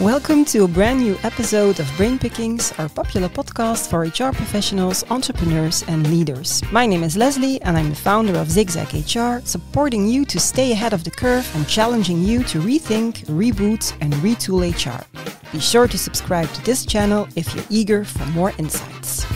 Welcome to a brand new episode of Brain Pickings, our popular podcast for HR professionals, entrepreneurs, and leaders. My name is Leslie, and I'm the founder of Zigzag HR, supporting you to stay ahead of the curve and challenging you to rethink, reboot, and retool HR. Be sure to subscribe to this channel if you're eager for more insights.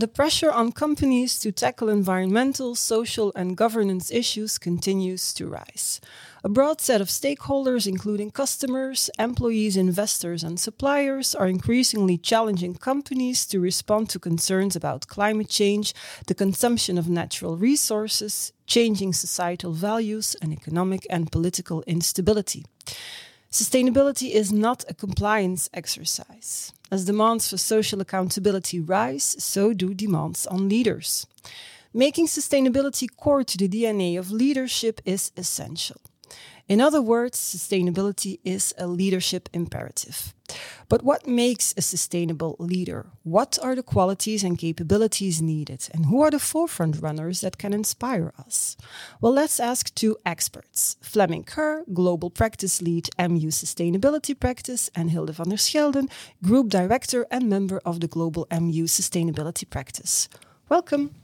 The pressure on companies to tackle environmental, social, and governance issues continues to rise. A broad set of stakeholders, including customers, employees, investors, and suppliers, are increasingly challenging companies to respond to concerns about climate change, the consumption of natural resources, changing societal values, and economic and political instability. Sustainability is not a compliance exercise. As demands for social accountability rise, so do demands on leaders. Making sustainability core to the DNA of leadership is essential. In other words, sustainability is a leadership imperative. But what makes a sustainable leader? What are the qualities and capabilities needed? And who are the forefront runners that can inspire us? Well, let's ask two experts Fleming Kerr, Global Practice Lead MU Sustainability Practice, and Hilde van der Schelden, Group Director and member of the Global MU Sustainability Practice. Welcome.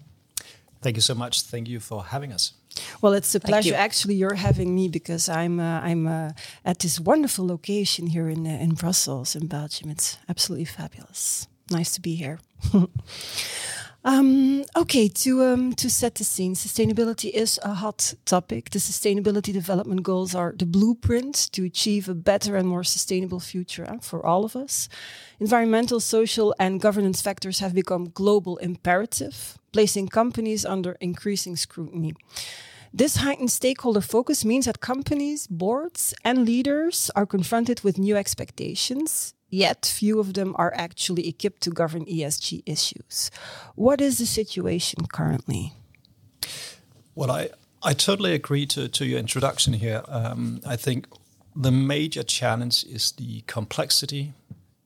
Thank you so much. Thank you for having us. Well, it's a pleasure. Actually, you're having me because I'm uh, I'm uh, at this wonderful location here in uh, in Brussels, in Belgium. It's absolutely fabulous. Nice to be here. um, okay, to um, to set the scene, sustainability is a hot topic. The Sustainability Development Goals are the blueprint to achieve a better and more sustainable future uh, for all of us. Environmental, social, and governance factors have become global imperative, placing companies under increasing scrutiny. This heightened stakeholder focus means that companies, boards, and leaders are confronted with new expectations, yet few of them are actually equipped to govern ESG issues. What is the situation currently? Well, I, I totally agree to, to your introduction here. Um, I think the major challenge is the complexity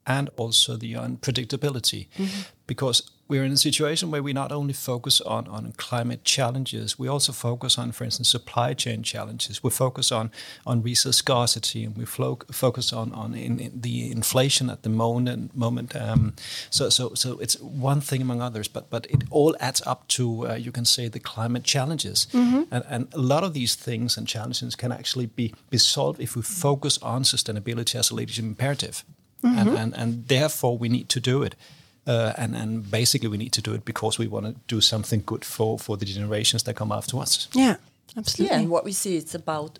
and also the unpredictability mm-hmm. because we're in a situation where we not only focus on, on climate challenges, we also focus on, for instance, supply chain challenges. We focus on, on resource scarcity, and we flo- focus on, on in, in the inflation at the moment. moment. Um, so, so, so it's one thing among others, but, but it all adds up to, uh, you can say, the climate challenges. Mm-hmm. And, and a lot of these things and challenges can actually be, be solved if we focus on sustainability as a leadership imperative. Mm-hmm. And, and, and therefore, we need to do it. Uh, and and basically we need to do it because we want to do something good for for the generations that come after us. Yeah, absolutely. Yeah, and what we see it's about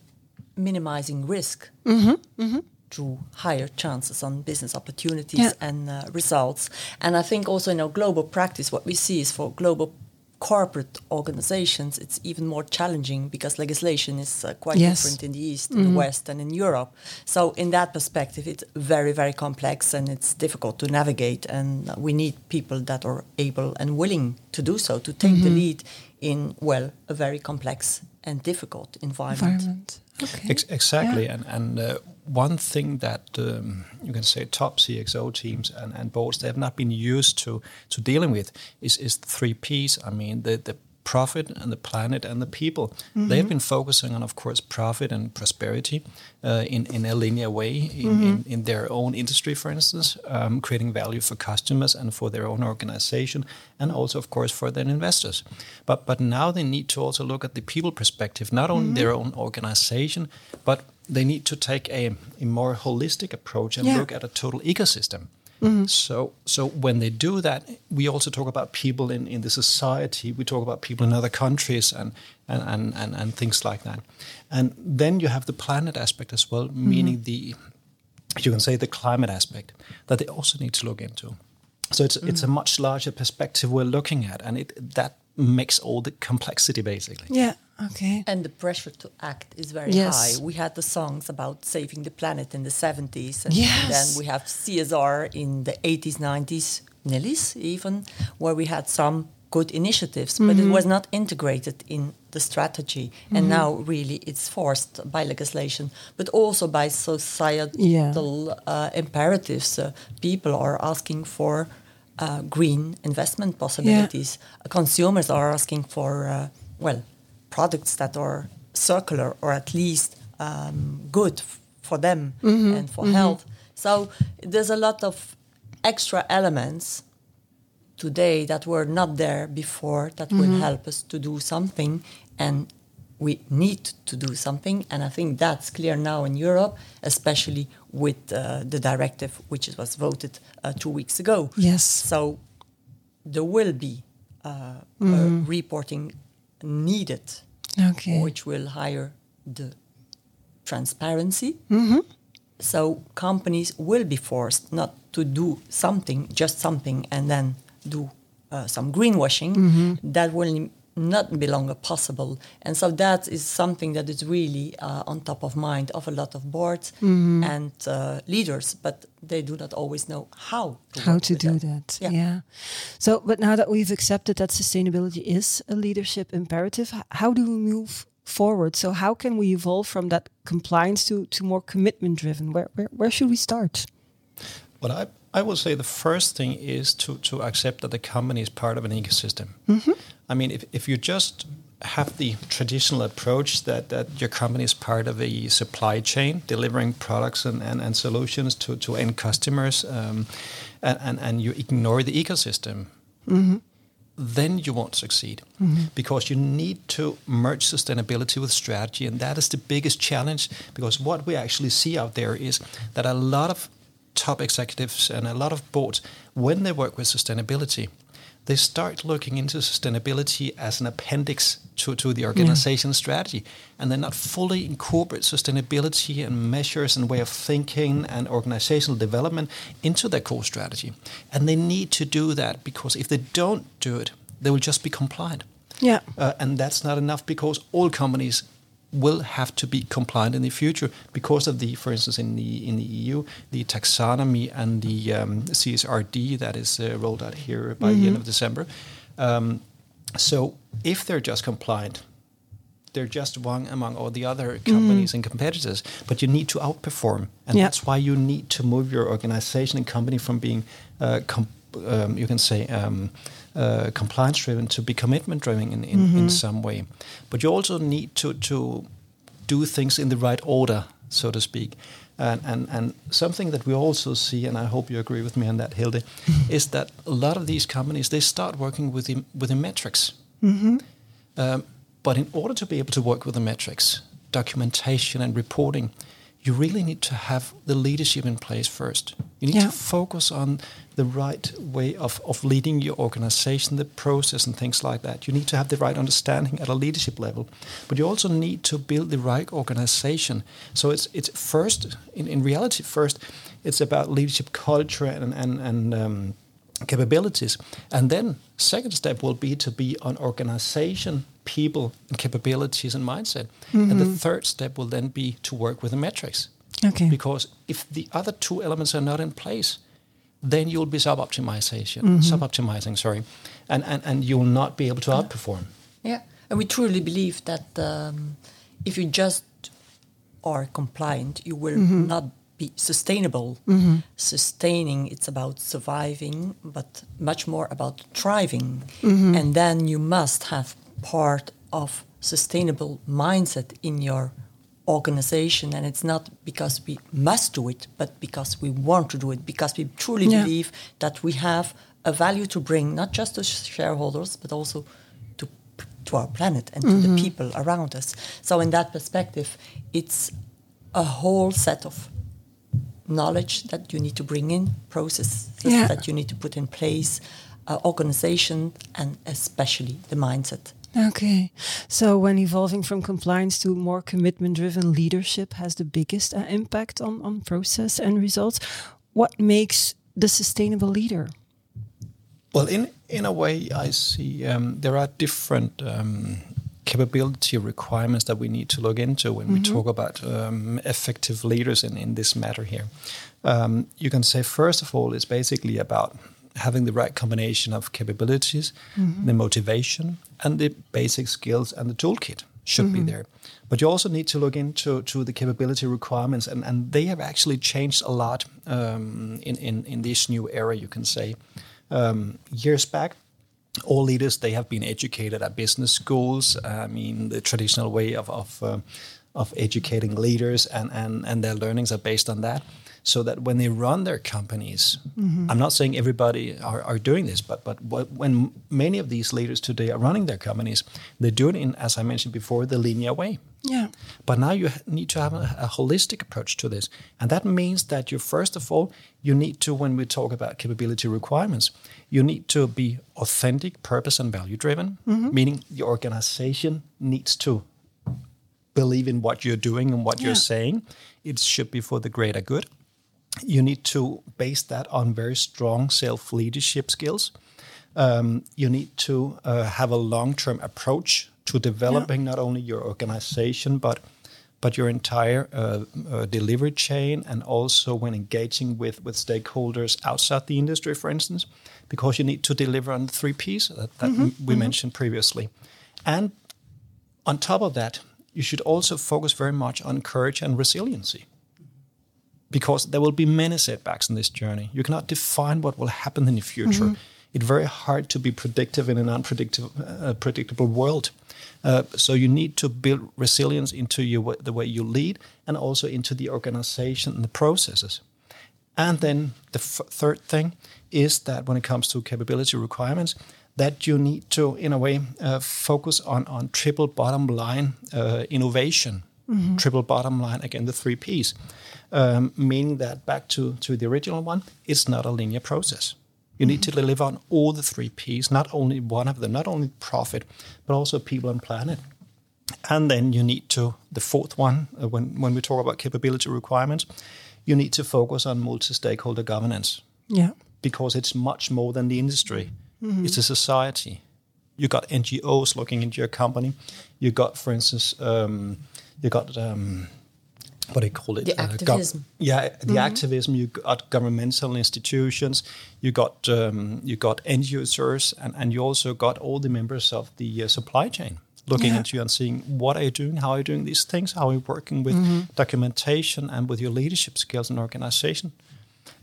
minimizing risk mm-hmm, mm-hmm. through higher chances on business opportunities yeah. and uh, results. And I think also in our global practice, what we see is for global corporate organizations, it's even more challenging because legislation is uh, quite yes. different in the East, mm-hmm. the West, and in Europe. So, in that perspective, it's very, very complex and it's difficult to navigate. And we need people that are able and willing to do so, to take mm-hmm. the lead in, well, a very complex and difficult environment. environment. Okay. Ex- exactly. Yeah. And, and uh, one thing that um, you can say top CXO teams and, and boards they have not been used to to dealing with is is the three P's. I mean the the profit and the planet and the people. Mm-hmm. They have been focusing on, of course, profit and prosperity uh, in, in a linear way in, mm-hmm. in, in, their own industry, for instance, um, creating value for customers and for their own organization, and also, of course, for their investors. But but now they need to also look at the people perspective, not only mm-hmm. their own organization, but they need to take a, a more holistic approach and yeah. look at a total ecosystem. Mm-hmm. So, so when they do that, we also talk about people in, in the society. We talk about people in other countries and, and, and, and, and things like that. And then you have the planet aspect as well, mm-hmm. meaning the you can say the climate aspect that they also need to look into. So it's mm-hmm. it's a mm. much larger perspective we're looking at, and it that makes all the complexity basically. Yeah. Okay. And the pressure to act is very yes. high. We had the songs about saving the planet in the 70s, and yes. then we have CSR in the 80s, 90s, Nillies even, where we had some good initiatives, mm-hmm. but it mm-hmm. was not integrated in the strategy. Mm-hmm. And now, really, it's forced by legislation, but also by societal yeah. uh, imperatives. Uh, people are asking for uh, green investment possibilities. Yeah. Consumers are asking for, uh, well, products that are circular or at least um, good for them mm-hmm. and for mm-hmm. health. So there's a lot of extra elements today that were not there before that mm-hmm. will help us to do something and we need to do something and i think that's clear now in europe especially with uh, the directive which was voted uh, two weeks ago yes so there will be uh, mm-hmm. reporting needed okay. which will hire the transparency mm-hmm. so companies will be forced not to do something just something and then do uh, some greenwashing, mm-hmm. that will not be longer possible. And so that is something that is really uh, on top of mind of a lot of boards mm-hmm. and uh, leaders, but they do not always know how to how to do that. that. Yeah. yeah. So, but now that we've accepted that sustainability is a leadership imperative, how do we move forward? So, how can we evolve from that compliance to to more commitment driven? Where where where should we start? Well, I I would say the first thing is to, to accept that the company is part of an ecosystem. Mm-hmm. I mean, if, if you just have the traditional approach that, that your company is part of a supply chain, delivering products and, and, and solutions to, to end customers, um, and, and, and you ignore the ecosystem, mm-hmm. then you won't succeed mm-hmm. because you need to merge sustainability with strategy. And that is the biggest challenge because what we actually see out there is that a lot of top executives and a lot of boards, when they work with sustainability, they start looking into sustainability as an appendix to, to the organization yeah. strategy and then not fully incorporate sustainability and measures and way of thinking and organizational development into their core strategy. And they need to do that because if they don't do it, they will just be compliant. Yeah. Uh, and that's not enough because all companies will have to be compliant in the future because of the, for instance, in the in the EU, the taxonomy and the um, CSRD that is uh, rolled out here by mm-hmm. the end of December. Um, so if they're just compliant, they're just one among all the other companies mm-hmm. and competitors. But you need to outperform, and that's why you need to move your organization and company from being, uh, com- um, you can say um, uh, compliance driven to be commitment driven in, in, mm-hmm. in, some way. But you also need to, to do things in the right order, so to speak. And, and, and something that we also see, and I hope you agree with me on that, Hilde, is that a lot of these companies they start working with the, with the metrics. Mm-hmm. Um, but in order to be able to work with the metrics, documentation and reporting, you really need to have the leadership in place first. You need yeah. to focus on the right way of, of leading your organization, the process, and things like that. You need to have the right understanding at a leadership level, but you also need to build the right organization. So it's it's first in, in reality first, it's about leadership culture and and and um, capabilities, and then second step will be to be on organization people and capabilities and mindset. Mm-hmm. And the mm-hmm. third step will then be to work with the metrics. Okay. Because if the other two elements are not in place, then you'll be sub-optimization, mm-hmm. sub-optimizing, sorry, and, and, and you'll not be able to outperform. Yeah, and we truly believe that um, if you just are compliant, you will mm-hmm. not be sustainable. Mm-hmm. Sustaining, it's about surviving, but much more about thriving. Mm-hmm. And then you must have part of sustainable mindset in your organization and it's not because we must do it but because we want to do it because we truly yeah. believe that we have a value to bring not just to shareholders but also to to our planet and mm-hmm. to the mm-hmm. people around us so in that perspective it's a whole set of knowledge that you need to bring in processes yeah. that you need to put in place uh, organization and especially the mindset Okay. So when evolving from compliance to more commitment driven leadership has the biggest uh, impact on, on process and results, what makes the sustainable leader? Well, in, in a way, I see um, there are different um, capability requirements that we need to look into when mm-hmm. we talk about um, effective leaders in, in this matter here. Um, you can say, first of all, it's basically about having the right combination of capabilities, mm-hmm. the motivation, and the basic skills and the toolkit should mm-hmm. be there. But you also need to look into to the capability requirements, and, and they have actually changed a lot um, in, in, in this new era, you can say. Um, years back, all leaders they have been educated at business schools. I mean, the traditional way of of, uh, of educating leaders and, and and their learnings are based on that. So that when they run their companies, mm-hmm. I'm not saying everybody are, are doing this, but but when many of these leaders today are running their companies, they do it in, as I mentioned before, the linear way. Yeah. But now you need to have a, a, holistic approach to this. And that means that you, first of all, you need to, when we talk about capability requirements, you need to be authentic, purpose, and value driven, mm-hmm. meaning the organization needs to believe in what you're doing and what yeah. you're saying. It should be for the greater good. You need to base that on very strong self leadership skills. Um, you need to uh, have a long term approach to developing yeah. not only your organization but but your entire uh, uh, delivery chain and also when engaging with, with stakeholders outside the industry, for instance, because you need to deliver on the three Ps that, that mm-hmm. we mm-hmm. mentioned previously. And on top of that, you should also focus very much on courage and resiliency because there will be many setbacks in this journey. You cannot define what will happen in the future. Mm-hmm. It's very hard to be predictive in an unpredictable uh, predictable world. Uh, so you need to build resilience into your, the way you lead and also into the organization and the processes. And then the f- third thing is that when it comes to capability requirements, that you need to, in a way, uh, focus on, on triple bottom line uh, innovation. Mm-hmm. Triple bottom line, again, the three Ps, um, meaning that back to, to the original one, it's not a linear process. You need to deliver on all the three Ps, not only one of them, not only profit, but also people and planet. And then you need to, the fourth one, uh, when, when we talk about capability requirements, you need to focus on multi stakeholder governance. Yeah. Because it's much more than the industry, mm-hmm. it's a society. You got NGOs looking into your company. You got, for instance, um, you got um, what do you call it? The uh, activism. yeah, the mm-hmm. activism. You got governmental institutions. You got um, you got end users, and, and you also got all the members of the uh, supply chain looking yeah. into you and seeing what are you doing, how are you doing these things, how are you working with mm-hmm. documentation and with your leadership skills and organization.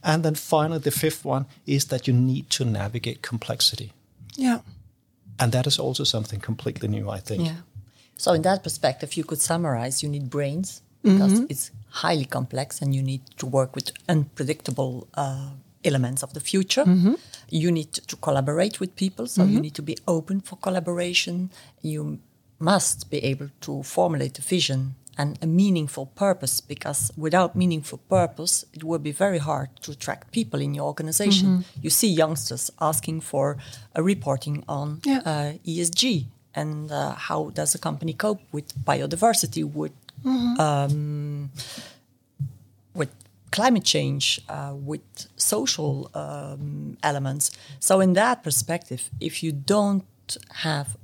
And then finally, the fifth one is that you need to navigate complexity. Yeah. And that is also something completely new, I think. Yeah. So, in that perspective, you could summarize you need brains, because mm-hmm. it's highly complex and you need to work with unpredictable uh, elements of the future. Mm-hmm. You need to, collaborate with people, so mm-hmm. you need to be open for collaboration. You must be able to formulate a vision and a meaningful purpose because without meaningful purpose it will be very hard to attract people in your organization mm-hmm. you see youngsters asking for a reporting on yeah. uh, esg and uh, how does a company cope with biodiversity with mm-hmm. um, with climate change, uh, with social um, elements. So, in that perspective, if you don't have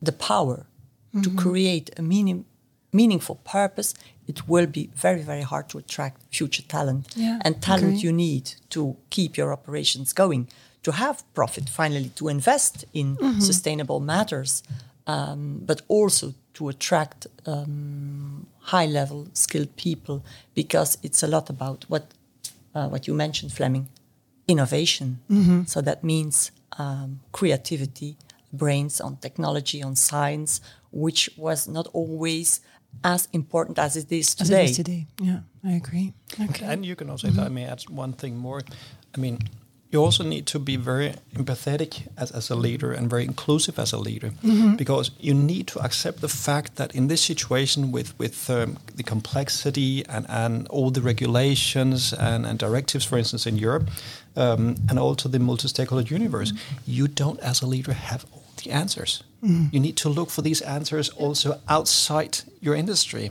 the power mm-hmm. to create a meaning, meaningful purpose, it will be very, very hard to attract future talent. Yeah, and talent you need to keep your operations going, to have profit, finally, to invest in mm-hmm. sustainable matters, um, but also to attract um, high level skilled people because it's a lot about what uh, what you mentioned Fleming innovation mm-hmm. so that means um, creativity brains on technology on science which was not always as important as it is today. As it is today. Yeah, I agree. Okay. And you can also, mm-hmm. if I may add one thing more, I mean, you also need to be very empathetic as, as a leader and very inclusive as a leader mm-hmm. because you need to accept the fact that in this situation with, with um, the complexity and, and all the regulations and, and directives, for instance, in Europe, um, and also the multi stakeholder universe, mm-hmm. you don't, as a leader, have all the answers. Mm-hmm. You need to look for these answers also outside your industry.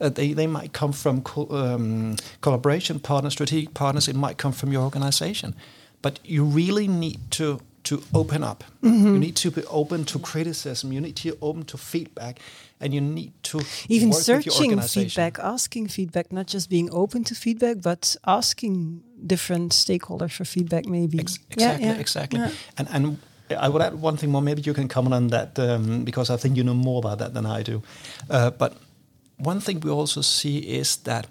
Uh, they, they might come from co- um, collaboration partners, strategic partners. It might come from your organization, but you really need to to open up. Mm-hmm. You need to be open to criticism. You need to be open to feedback, and you need to even searching feedback, asking feedback, not just being open to feedback, but asking different stakeholders for feedback. Maybe Ex- exactly, yeah, yeah. exactly. Yeah. And and I would add one thing more. Maybe you can comment on that um, because I think you know more about that than I do. Uh, but one thing we also see is that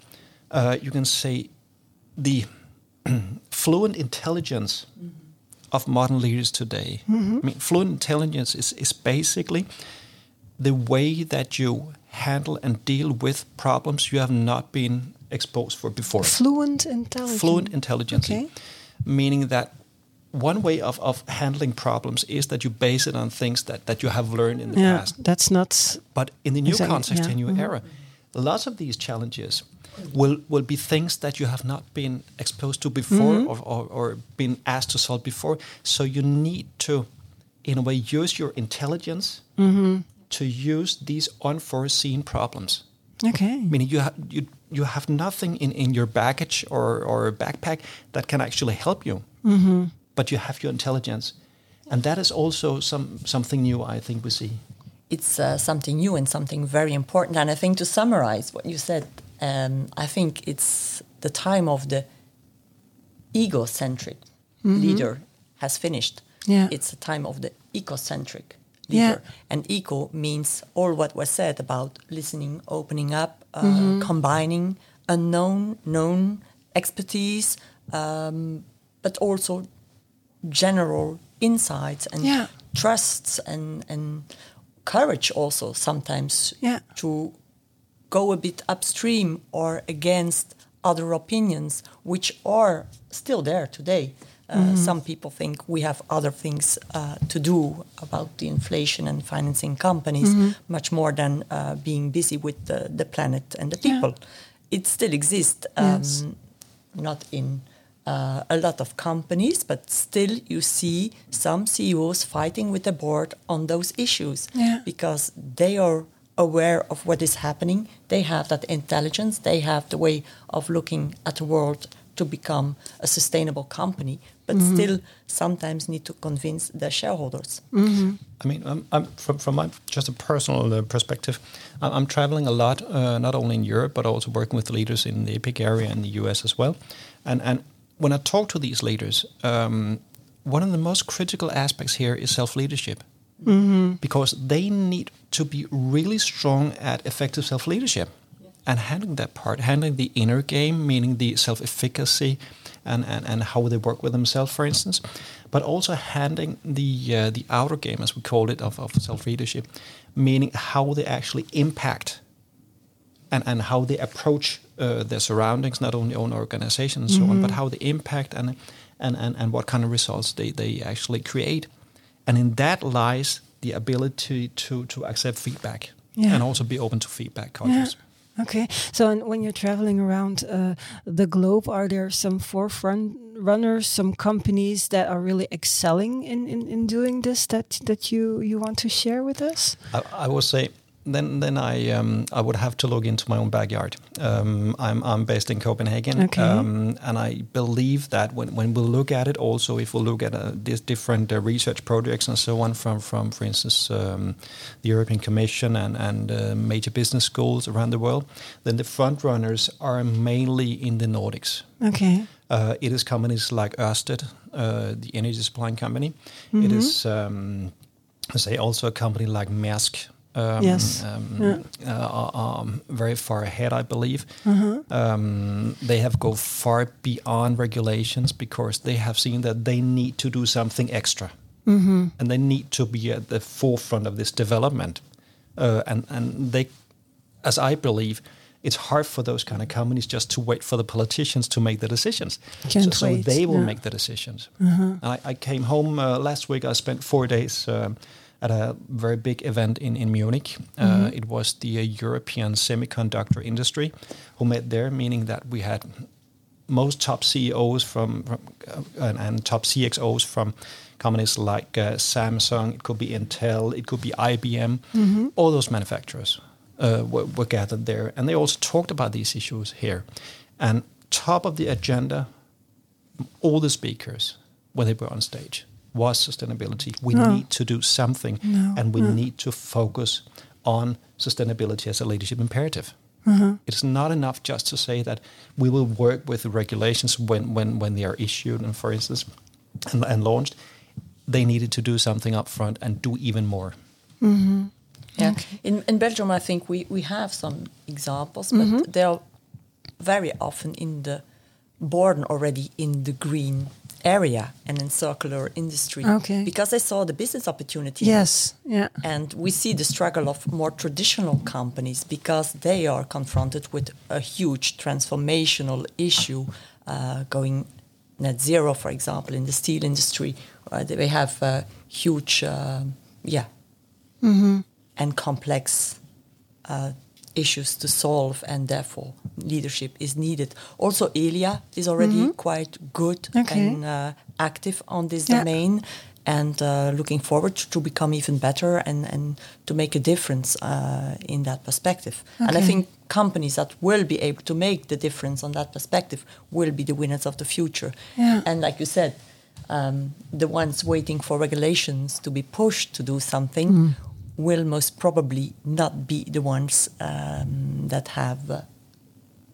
uh, you can say the fluent intelligence mm-hmm. of modern leaders today. I mean, fluent intelligence is, is basically the way that you handle and deal with problems you have not been exposed for before. Fluent intelligence. Fluent intelligence, Okay. meaning that one way of, of handling problems is that you base it on things that, that you have learned in the Yeah, past. that's not. But in the new Exactly, context, yeah. in new Mhm. era, lots of these challenges will will be things that you have not been exposed to before Mm-hmm. or, or, or been asked to solve before. So you need to, in a way, use your intelligence Mm-hmm. to use these unforeseen problems. Okay. Meaning you ha- you you have nothing in, in your baggage or, or backpack that can actually help you, Mm-hmm. But you have your intelligence, and that is also some something new. I think we see. it's uh, something new and something very important. And I think to summarize what you said, um, I think it's the time of the egocentric leader has finished. Yeah. It's the time of the ecocentric Yeah. leader. And eco means all what was said about listening, opening up, uh, combining unknown, known expertise, um, but also general insights and Yeah. trusts and, and courage also sometimes Yeah. to go a bit upstream or against other opinions which are still there today. Uh, Some people think we have other things uh, to do about the inflation and financing companies much more than uh, being busy with the, the planet and the Yeah. people. It still exists, um, Yes. not in uh, a lot of companies, but still you see some CEOs fighting with the board on those issues Yeah. because they are aware of what is happening. They have that intelligence. They have the way of looking at the world to become a sustainable company, but still sometimes need to convince their shareholders. I mean, I'm, I'm from from my just a personal uh, perspective. I'm, I'm traveling a lot, uh, not only in Europe but also working with leaders in the APAC area and the US as well. And and when I talk to these leaders, um, one of the most critical aspects here is self leadership, because they need to be really strong at effective self leadership and handling that part, handling the inner game, meaning the self efficacy and, and, and how they work with themselves, for instance, but also handling the uh, the outer game, as we call it, of, of self leadership, meaning how they actually impact and, and how they approach uh, their surroundings, not only own organization and so on, but how they impact and, and, and, and what kind of results they, they actually create. And in that lies the ability to, to accept feedback Yeah. and also be open to feedback Yeah. Okay. So, and when you're traveling around uh, the globe, are there some forefront runners, some companies that are really excelling in, in, in doing this that that you you want to share with us? I, I would say then then I um, I would have to look into my own backyard. Um, I'm I'm based in Copenhagen, Okay. um, and I believe that when, when we look at it, also if we look at uh, these different uh, research projects and so on from from for instance um, the European Commission and and uh, major business schools around the world, then the front runners are mainly in the Nordics. Okay. Uh, it is companies like Ørsted, uh, the energy supplying company. It is, um, say, also a company like Maersk. Um, Yes. um, Yeah. uh, are, um, very far ahead, I believe. Um, they have go far beyond regulations because they have seen that they need to do something extra, and they need to be at the forefront of this development. Uh, and and they, as I believe, it's hard for those kind of companies just to wait for the politicians to make the decisions. Can't so, so they will yeah. make the decisions. And I, I came home uh, last week. I spent four days um, at a very big event in in Munich. Uh, it was the uh, European semiconductor industry who met there, meaning that we had most top CEOs from, from uh, and, and top CXOs from companies like uh, Samsung, it could be Intel, it could be IBM, all those manufacturers uh, were, were gathered there, and they also talked about these issues here. And top of the agenda, all the speakers when they were on stage was sustainability. We No. need to do something, No, and we no. need to focus on sustainability as a leadership imperative. Uh-huh. It's not enough just to say that we will work with the regulations when, when, when they are issued and, for instance, and, and launched. They needed to do something up front and do even more. Yeah. In, in Belgium, I think we, we have some examples, but they are very often in the born already in the green area and in circular industry Okay. because they saw the business opportunity Yes. Yeah. and we see the struggle of more traditional companies because they are confronted with a huge transformational issue uh, going net zero, for example, in the steel industry. Uh, they have uh, huge, um yeah, and complex uh, issues to solve, and therefore leadership is needed. Also, Elia is already quite good Okay. and uh, active on this Yeah. domain, and uh, looking forward to become even better and, and to make a difference uh, in that perspective. And I think companies that will be able to make the difference on that perspective will be the winners of the future. Yeah. And like you said, um, the ones waiting for regulations to be pushed to do something Mm. Will most probably not be the ones um, that have uh,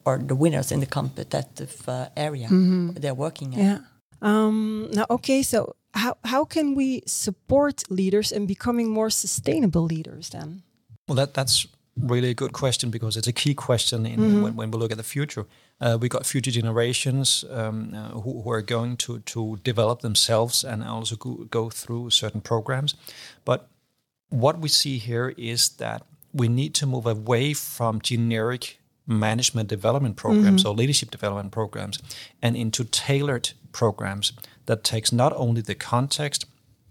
or the winners in the competitive uh, area they're working in. Yeah. Um, now, okay. So, how how can we support leaders in becoming more sustainable leaders? Then. Well, that that's really a good question because it's a key question in, when, when we look at the future. Uh, we got future generations um, uh, who, who are going to to develop themselves and also go, go through certain programs. But what we see here is that we need to move away from generic management development programs mm-hmm. or leadership development programs and into tailored programs that takes not only the context,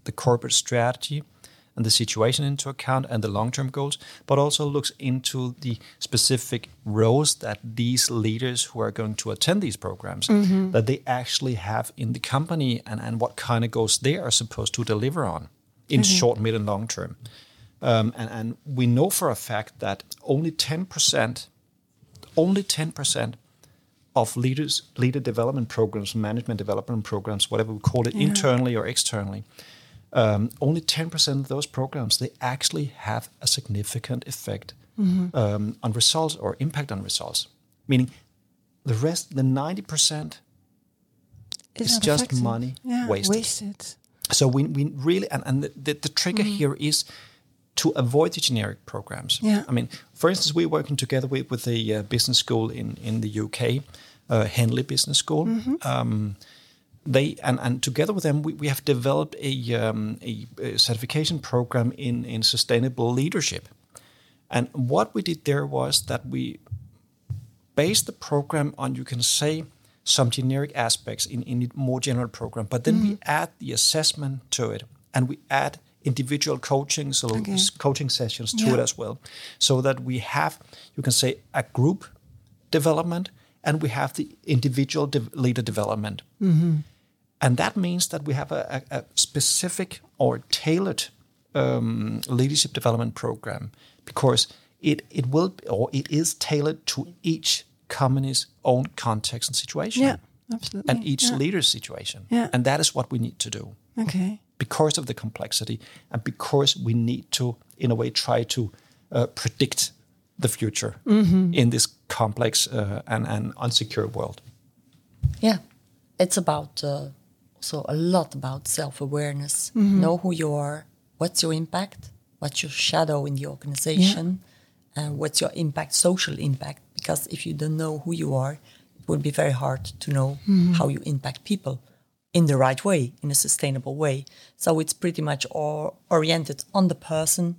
the corporate strategy, and the situation into account and the long-term goals, but also looks into the specific roles that these leaders who are going to attend these programs mm-hmm. that they actually have in the company and, and what kind of goals they are supposed to deliver on in short, mid, and long term. Um, and, and we know for a fact that only 10%, only 10% of leaders, leader development programs, management development programs, whatever we call it, internally or externally, um, only 10% of those programs, they actually have a significant effect um, on results or impact on results. Meaning the rest, the 90%, It's not just money yeah, wasted. wasted. So we, we really, and, and the, the, trigger here is to avoid the generic programs. Yeah. I mean, for instance, we're working together with, with a uh, business school in, in the UK, uh, Henley Business School. Um, they and, and together with them, we, we have developed a, um, a, a certification program in, in sustainable leadership. And what we did there was that we based the program on, you can say, some generic aspects in, in a more general program, but then we add the assessment to it and we add individual coaching, so Okay. coaching sessions to Yeah. it as well, so that we have, you can say, a group development and we have the individual de- leader development. And that means that we have a, a, a specific or tailored um, leadership development program because it, it will or it is tailored to each company's own context and situation Yeah, absolutely. and each yeah. leader's situation. Yeah. And that is what we need to do Okay. because of the complexity and because we need to, in a way, try to uh, predict the future in this complex uh, and, and unsecure world. Yeah, it's about uh, also a lot about self awareness. Know who you are, what's your impact, what's your shadow in the organization, and what's your impact, social impact. Because if you don't know who you are, it will be very hard to know how you impact people in the right way, in a sustainable way. So it's pretty much all oriented on the person,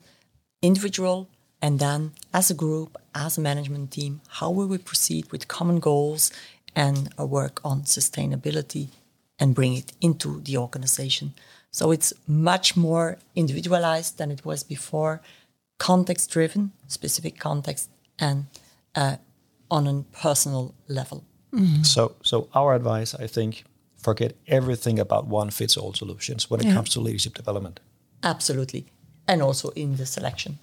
individual, and then as a group, as a management team, how will we proceed with common goals and work on sustainability and bring it into the organization. So it's much more individualized than it was before, context driven, specific context, and uh, on a personal level. So, so our advice, I think, forget everything about one fits all solutions when it Yeah. comes to leadership development. Absolutely. And also in the selection.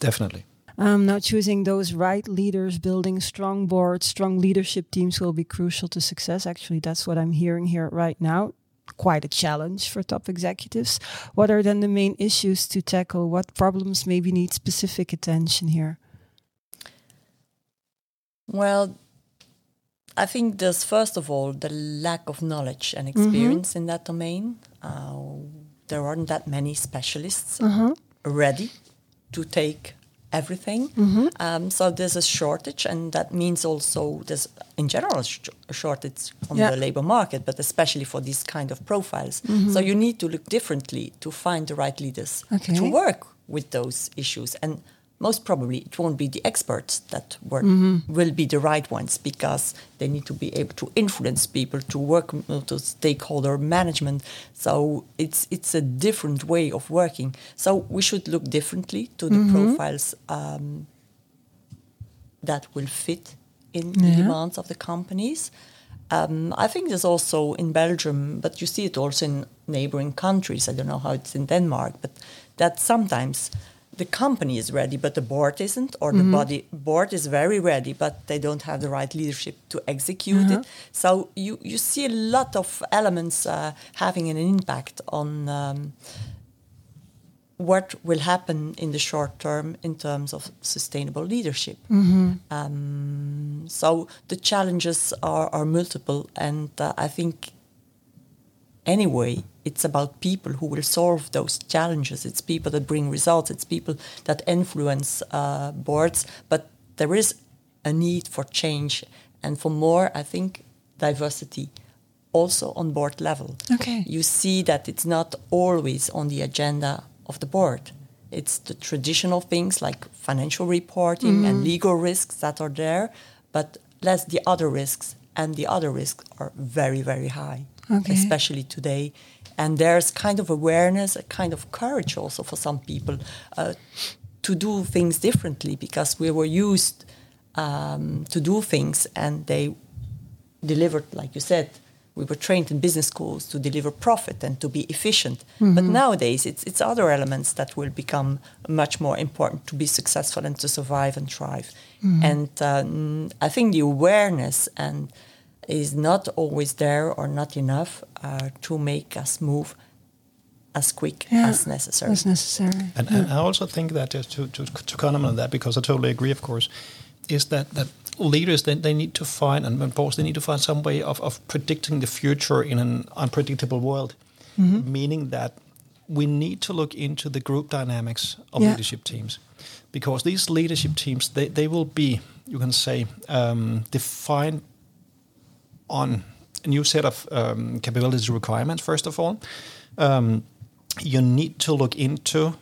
Definitely. Um, now, choosing those right leaders, building strong boards, strong leadership teams will be crucial to success. Actually, that's what I'm hearing here right now. Quite a challenge for top executives. What are then the main issues to tackle? What problems maybe need specific attention here? Well, I think there's first of all the lack of knowledge and experience in that domain. Uh, there aren't that many specialists ready to take everything. Mm-hmm. Um, so there's a shortage, and that means also there's in general sh- a shortage on yeah. the labor market, but especially for these kind of profiles. Mm-hmm. So you need to look differently to find the right leaders okay. to work with those issues and most probably it won't be the experts that work mm-hmm. will be the right ones because they need to be able to influence people to work to stakeholder management so it's it's a different way of working so we should look differently to the mm-hmm. profiles um, that will fit in yeah. the demands of the companies um, I think there's also in Belgium, but you see it also in neighboring countries. I don't know how it's in Denmark, but that sometimes the company is ready, but the board isn't, or the mm-hmm. body board is very ready, but they don't have the right leadership to execute mm-hmm. it. So you you see a lot of elements uh, having an impact on. Um, what will happen in the short term in terms of sustainable leadership? Mm-hmm. Um, so the challenges are, are multiple, and uh, I think anyway it's about people who will solve those challenges. It's people that bring results. It's people that influence uh, boards. But there is a need for change and for more, I think, diversity also on board level. Okay. You see that it's not always on the agenda of the board. It's the traditional things like financial reporting mm. and legal risks that are there, but less the other risks. And the other risks are very, very high, okay. especially today and there's kind of awareness, a kind of courage also for some people uh, to do things differently because we were used um, to do things and they delivered, like you said, we were trained in business schools to deliver profit and to be efficient. Mm-hmm. But nowadays, it's, it's other elements that will become much more important to be successful and to survive and thrive. Mm-hmm. And um, I think the awareness and is not always there or not enough uh, to make us move as quick yeah, as necessary. As necessary. And, yeah. and I also think that just to, to, to comment on that, because I totally agree, of course, is that, that leaders they, they need to find and boards they need to find some way of, of predicting the future in an unpredictable world. Mm-hmm. Meaning that we need to look into the group dynamics of yeah. leadership teams. Because these leadership teams they, they will be, you can say, um, defined on a new set of um, capabilities requirements, first of all. Um, you need to look into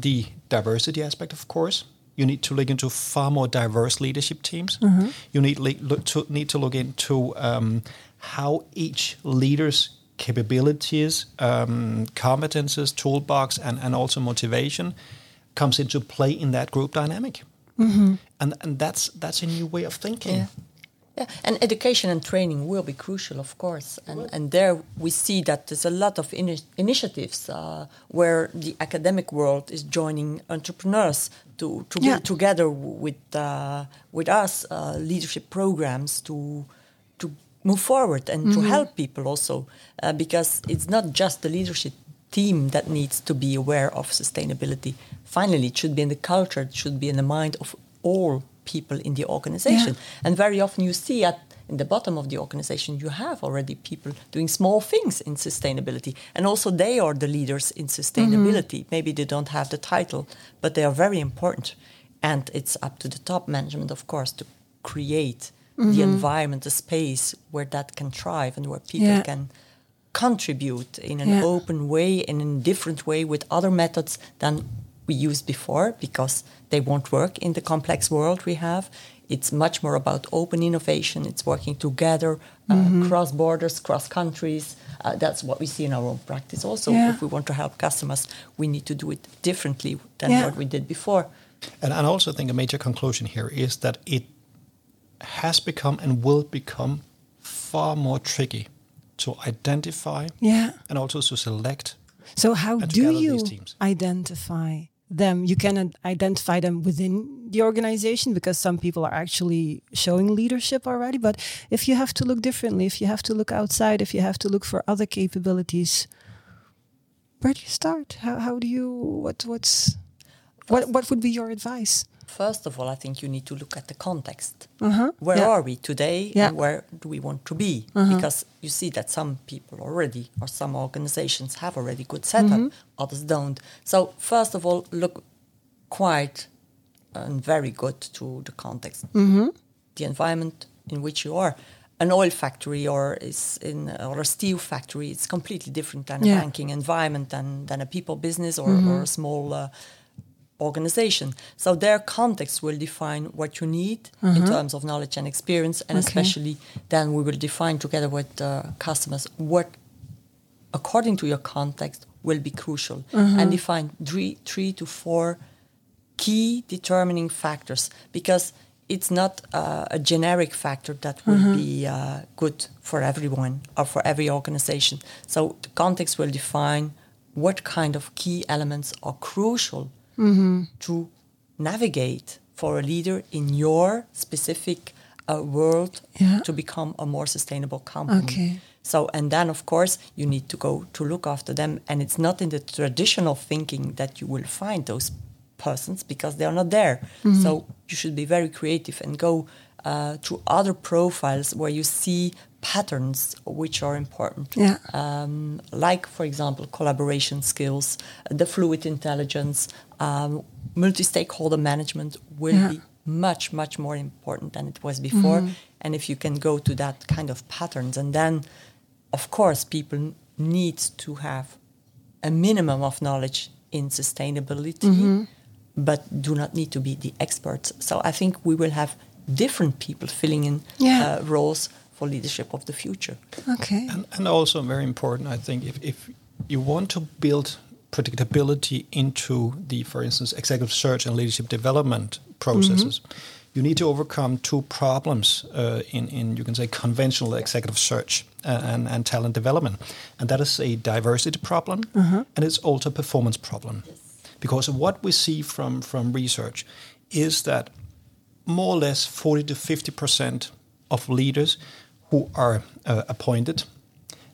the diversity aspect, of course. You need to look into far more diverse leadership teams. Mm-hmm. You need look to need to look into um, how each leader's capabilities, um, competences, toolbox, and, and also motivation comes into play in that group dynamic. Mm-hmm. And and that's that's a new way of thinking. Yeah. Yeah, and education and training will be crucial, of course. And, and there we see that there's a lot of ini initiatives uh, where the academic world is joining entrepreneurs to, to yeah. be together with, uh, with us, uh, leadership programs to, to move forward and mm -hmm. to mm-hmm. help people also. Uh, because it's not just the leadership team that needs to be aware of sustainability. Finally, it should be in the culture, it should be in the mind of all people in the organization. Yeah. And very often you see at in the bottom of the organization you have already people doing small things in sustainability and also they are the leaders in sustainability mm-hmm. maybe they don't have the title but they are very important and it's up to the top management of course to create mm-hmm. the environment the space where that can thrive and where people yeah. can contribute in an yeah. open way and in a different way with other methods than we used before because they won't work in the complex world we have. It's much more about open innovation. It's working together, uh, mm-hmm. cross borders, cross countries. Uh, that's what we see in our own practice. Also, yeah. if we want to help customers, we need to do it differently than yeah. what we did before. And, and I also think a major conclusion here is that it has become and will become far more tricky to identify yeah. and also to select. So, how do you identify them you can identify them within the organization because some people are actually showing leadership already. But if you have to look differently if you have to look outside if you have to look for other capabilities where do you start? How, how do you what what's what what would be your advice First of all, I think you need to look at the context. Uh-huh. Where yeah. are we today yeah. and where do we want to be? Uh-huh. Because you see that some people already or some organizations have already good setup, mm-hmm. others don't. So first of all, look quite and very good to the context, mm-hmm. the environment in which you are. An oil factory or is in or a steel factory, it's completely different than Yeah. a banking environment than than a people business or, Mm-hmm. or a small uh, organization. So their context will define what you need in terms of knowledge and experience, and. Okay. especially then we will define together with uh, customers what, according to your context, will be crucial, Uh-huh. and define three, three to four key determining factors because it's not uh, a generic factor that will Mm-hmm. be uh, good for everyone or for every organization. So the context will define what kind of key elements are crucial Mm-hmm. to navigate for a leader in your specific uh, world Yeah. to become a more sustainable company. Okay. So, and then of course, you need to go to look after them. And it's not in the traditional thinking that you will find those persons because they are not there. Mm-hmm. So, you should be very creative and go uh, to other profiles where you see patterns which are important. Yeah. Um, like, for example, collaboration skills, the fluid intelligence, um, multi stakeholder management will Yeah. be much, much more important than it was before. Mm-hmm. And if you can go to that kind of patterns, and then, of course, people need to have a minimum of knowledge in sustainability, Mm-hmm. but do not need to be the experts. So I think we will have different people filling in Yeah. uh, roles for leadership of the future. Okay. And, and also very important, I think, if, if you want to build predictability into the, for instance, executive search and leadership development processes, you need to overcome two problems uh, in, in, you can say, conventional executive search and, and talent development. And that is a diversity problem, and it's also a performance problem. Because what we see from, from research is that more or less 40 to 50% of leaders who are uh, appointed,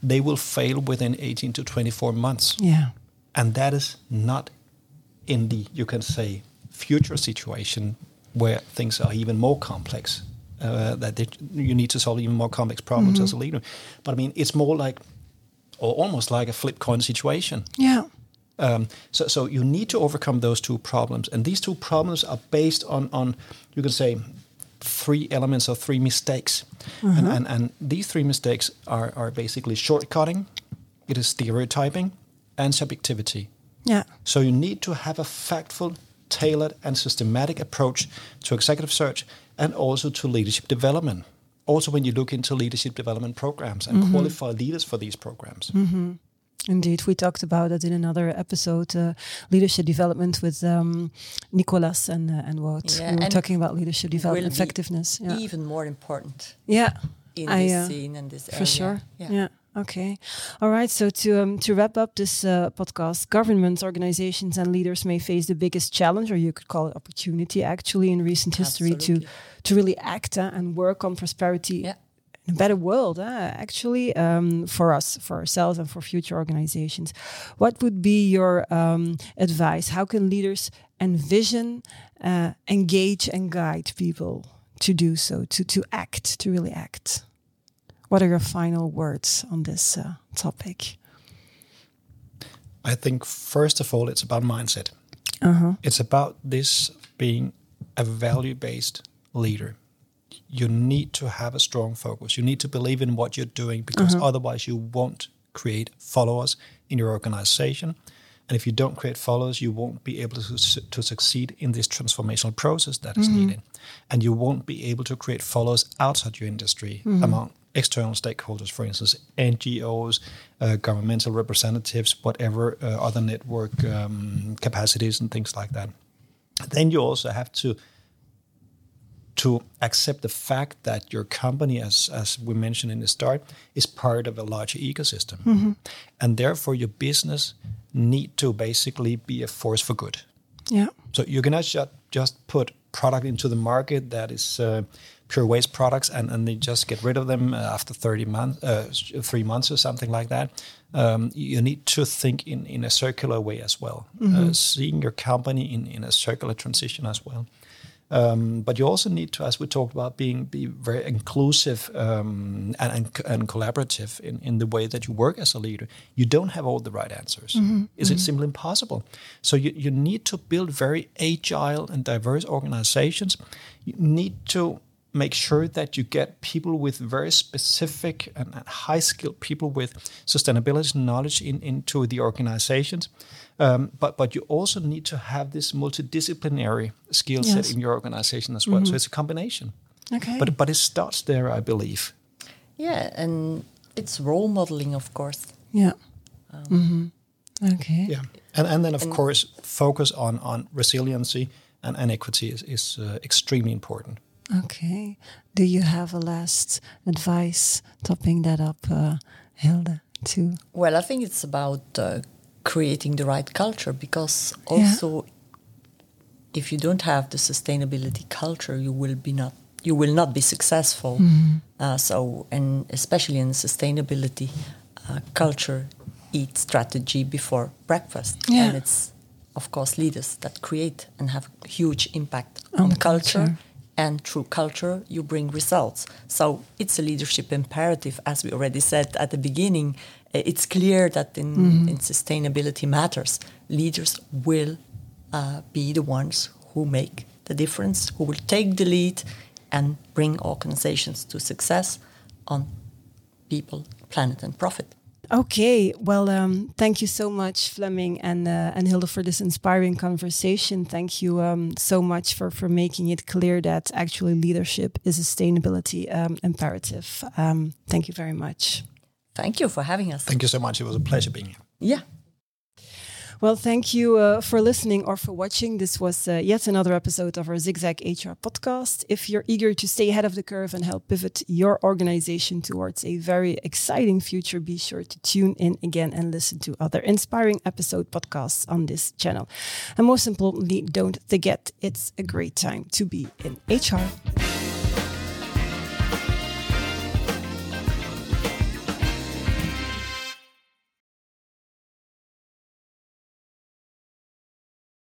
they will fail within 18 to 24 months. Yeah. And that is not in the, you can say, future situation where things are even more complex, uh, that they, you need to solve even more complex problems as a leader. But I mean, it's more like, or almost like a flip coin situation. Yeah. Um, so, so you need to overcome those two problems, and these two problems are based on, on you can say, three elements or three mistakes, and, and and these three mistakes are are basically shortcutting, it is stereotyping, and subjectivity. Yeah. So you need to have a factful, tailored, and systematic approach to executive search and also to leadership development. Also, when you look into leadership development programs and qualify leaders for these programs. Indeed, we talked about it in another episode, uh, leadership development with um, Nicolas and uh, and Wout. Yeah, we were and talking about leadership development effectiveness. Yeah, Even more important yeah, in I, this uh, scene and this area. for sure. Yeah. Yeah. Okay. All right. So to um, to wrap up this uh, podcast, governments, organizations, and leaders may face the biggest challenge, or you could call it opportunity, actually, in recent history to Absolutely. to really act uh, and work on prosperity Yeah. in a better world. Uh, actually, um, for us, for ourselves, and for future organizations. What would be your um, advice? How can leaders envision, uh, engage, and guide people to do so, to to act, to really act? What are your final words on this uh, topic? I think first of all, it's about mindset. Uh-huh. It's about this being a value based leader. You need to have a strong focus. You need to believe in what you're doing because otherwise, you won't create followers in your organization. And if you don't create followers, you won't be able to, su- to succeed in this transformational process that is needed. And you won't be able to create followers outside your industry among external stakeholders, for instance, NGOs, uh, governmental representatives, whatever uh, other network um, capacities and things like that. Then you also have to to accept the fact that your company, as as we mentioned in the start, is part of a larger ecosystem, and therefore your business need to basically be a force for good. Yeah. So you cannot just just put product into the market that is uh, pure waste products and, and they just get rid of them uh, after 30 months, uh, three months or something like that. Um, you need to think in, in a circular way as well, uh, seeing your company in, in a circular transition as well. Um, but you also need to, as we talked about, being be very inclusive um, and, and, and collaborative in, in the way that you work as a leader. You don't have all the right answers. Mm-hmm. Is mm-hmm. it simply impossible? So you, you need to build very agile and diverse organizations. You need to make sure that you get people with very specific and, high skilled people with sustainability knowledge in, into the organizations. Um, but but you also need to have this multidisciplinary skill set yes. in your organization as well. Mm-hmm. So it's a combination. Okay. But but it starts there, I believe. Yeah, and it's role modeling, of course. Yeah. Um, mm-hmm. Okay. Yeah, and and then of and course focus on on resiliency and, and equity is is uh, extremely important. Okay. Do you have a last advice topping that up, uh, Hilde? Too. Well, I think it's about uh, creating the right culture because also yeah. if you don't have the sustainability culture you will be not you will not be successful mm-hmm. uh, so and especially in sustainability uh, culture eat strategy before breakfast yeah. and it's of course leaders that create and have a huge impact on, on culture, culture and through culture you bring results so it's a leadership imperative as we already said at the beginning it's clear that in, mm-hmm. in sustainability matters, leaders will uh, be the ones who make the difference, who will take the lead and bring organizations to success on people, planet, and profit. Okay, well, um, thank you so much, Fleming and uh, and Hilde, for this inspiring conversation. Thank you um, so much for for making it clear that actually leadership is sustainability um, imperative. Um, thank you very much. Thank you for having us. Thank you so much. It was a pleasure being here. Yeah. Well, thank you uh, for listening or for watching. This was uh, yet another episode of our Zigzag HR podcast. If you're eager to stay ahead of the curve and help pivot your organization towards a very exciting future, be sure to tune in again and listen to other inspiring episode podcasts on this channel. And most importantly, don't forget it's a great time to be in HR.